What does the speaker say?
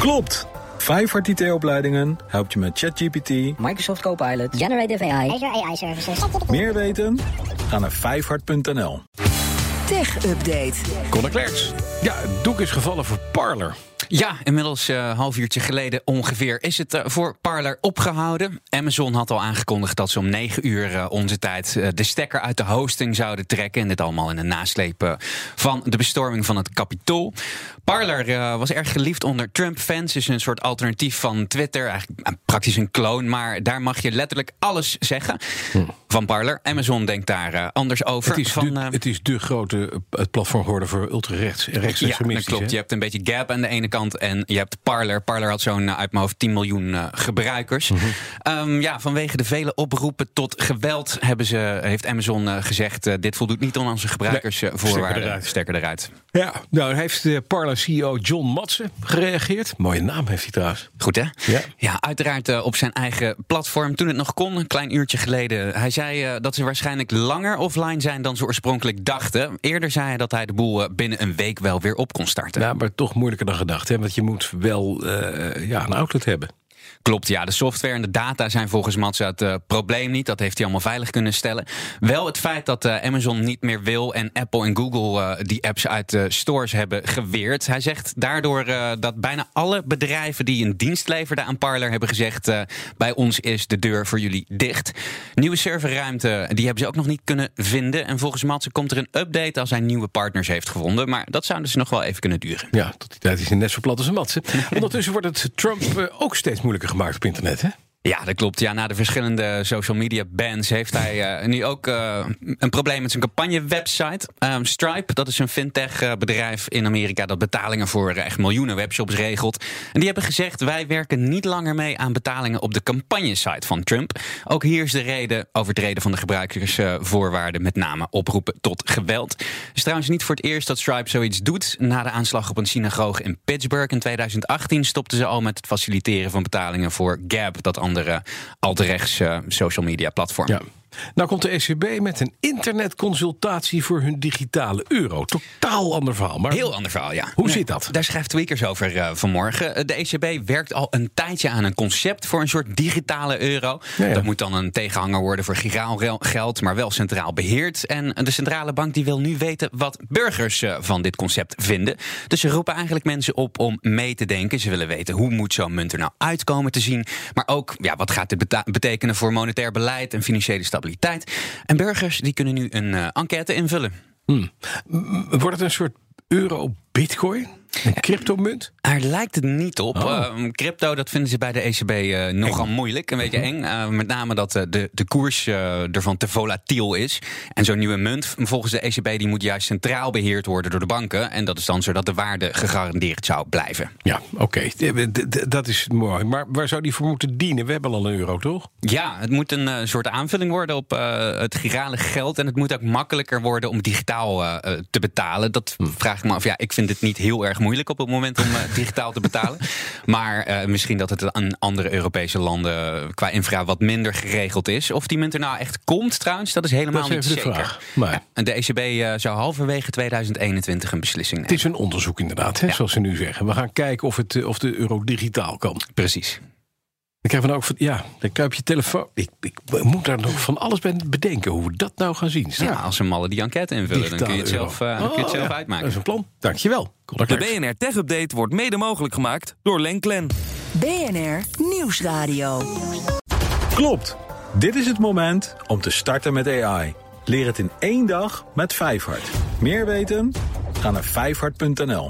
Klopt! Vijfhart IT-opleidingen helpt je met ChatGPT, Microsoft Copilot, Generative AI, Azure AI Services. meer weten? Ga naar vijfhart.nl. Tech Update. Conor Klerks. Ja, het doek is gevallen voor Parler. Ja, inmiddels een uh, half uurtje geleden ongeveer is het uh, voor Parler opgehouden. Amazon had al aangekondigd dat ze om 9 uur uh, onze tijd de stekker uit de hosting zouden trekken. En dit allemaal in de nasleep van de bestorming van het Capitool. Parler was erg geliefd onder Trump-fans. Is een soort alternatief van Twitter. Eigenlijk praktisch een kloon. Maar daar mag je letterlijk alles zeggen hm. Van Parler. Amazon denkt daar anders over. Het is, van, de, het is de grote het platform geworden voor ultrarechts en rechtsextremistisch. Ja, dat klopt. Je hebt een beetje Gap aan de ene kant en je hebt Parler. Parler had zo'n uit mijn hoofd 10 miljoen gebruikers. Mm -hmm. um, ja, vanwege de vele oproepen tot geweld hebben ze, heeft Amazon gezegd: dit voldoet niet aan onze gebruikersvoorwaarden. Nee, Stekker eruit. Ja, nou heeft de Parler CEO John Matsen gereageerd. Mooie naam heeft hij trouwens. Goed hè? Ja, ja uiteraard op zijn eigen platform. Toen het nog kon, een klein uurtje geleden. Hij zei dat ze waarschijnlijk langer offline zijn dan ze oorspronkelijk dachten. Eerder zei hij dat hij de boel binnen een week wel weer op kon starten. Ja, maar toch moeilijker dan gedacht. Hè? Want je moet wel ja, een outlet hebben. Klopt, ja. De software en de data zijn volgens Mats het uh, probleem niet. Dat heeft hij allemaal veilig kunnen stellen. Wel het feit dat uh, Amazon niet meer wil en Apple en Google uh, die apps uit de stores hebben geweerd. Hij zegt daardoor dat bijna alle bedrijven die een dienst leverden aan Parler hebben gezegd: bij ons is de deur voor jullie dicht. Nieuwe serverruimte, die hebben ze ook nog niet kunnen vinden. En volgens Mats komt er een update als hij nieuwe partners heeft gevonden. Maar dat zou dus nog wel even kunnen duren. Ja, tot die tijd is hij net zo plat als een Matsen. Ondertussen wordt het Trump ook steeds moeilijker gemaakt op internet, hè? Ja, dat klopt. Ja, na de verschillende social media bans heeft hij uh, nu ook uh, een probleem met zijn campagne-website. Um, Stripe, dat is een fintech-bedrijf in Amerika dat betalingen voor echt miljoenen webshops regelt. En die hebben gezegd: wij werken niet langer mee aan betalingen op de campagnesite van Trump. Ook hier is de reden overtreden van de gebruikersvoorwaarden, met name oproepen tot geweld. Het is trouwens niet voor het eerst dat Stripe zoiets doet. Na de aanslag op een synagoge in Pittsburgh in 2018 stopten ze al met het faciliteren van betalingen voor Gab, dat andere alt-rechts uh, social media platform. Ja. Nou komt de ECB met een internetconsultatie voor hun digitale euro. Totaal ander verhaal. Maar Heel ander verhaal, ja. Hoe zit dat? Daar schrijft Tweakers over uh, vanmorgen. De ECB werkt al een tijdje aan een concept voor een soort digitale euro. Ja, ja. Dat moet dan een tegenhanger worden voor giraal geld, maar wel centraal beheerd. En de centrale bank die wil nu weten wat burgers uh, van dit concept vinden. Dus ze roepen eigenlijk mensen op om mee te denken. Ze willen weten hoe moet zo'n munt er nou uitkomen te zien. Maar ook, ja, wat gaat dit betekenen voor monetair beleid en financiële stabiliteit? En burgers die kunnen nu een uh, enquête invullen. Hmm. Wordt het een soort euro-bitcoin? Een cryptomunt? Daar lijkt het niet op. Oh. Uh, crypto, dat vinden ze bij de ECB uh, nogal eng. moeilijk. Een beetje eng. Uh, met name dat de, de koers ervan te volatiel is. En zo'n nieuwe munt, volgens de ECB, die moet juist centraal beheerd worden door de banken. En dat is dan zodat de waarde gegarandeerd zou blijven. Ja, oké. Okay. Dat is mooi. Maar waar zou die voor moeten dienen? We hebben al een euro, toch? Ja, het moet een soort aanvulling worden op het girale geld. En het moet ook makkelijker worden om digitaal te betalen. Dat hm. vraag ik me af. Ja, ik vind het niet heel erg moeilijk op het moment om uh, digitaal te betalen. Maar uh, misschien dat het aan andere Europese landen qua infra wat minder geregeld is. Of die munt er nou echt komt trouwens, dat is helemaal dat is niet zeker. Vraag. Maar... En de ECB zou halverwege 2021 een beslissing nemen. Het is een onderzoek inderdaad, hè, zoals ze nu zeggen. We gaan kijken of, het, of de euro digitaal kan. Precies. Dan krijgen we nou ook van, ja, dan kuip je telefoon. Ik, ik moet daar nog van alles bij bedenken hoe we dat nou gaan zien. Ja, als een malle die enquête invullen, Digitale dan kun je het zelf, uh, oh, kun je het zelf ja. uitmaken. Dat is een plan. Dankjewel. De BNR Tech Update wordt mede mogelijk gemaakt door Lenklen. BNR Nieuwsradio. Klopt. Dit is het moment om te starten met AI. Leer het in één dag met Vijfhart. Meer weten? Ga naar vijfhart.nl.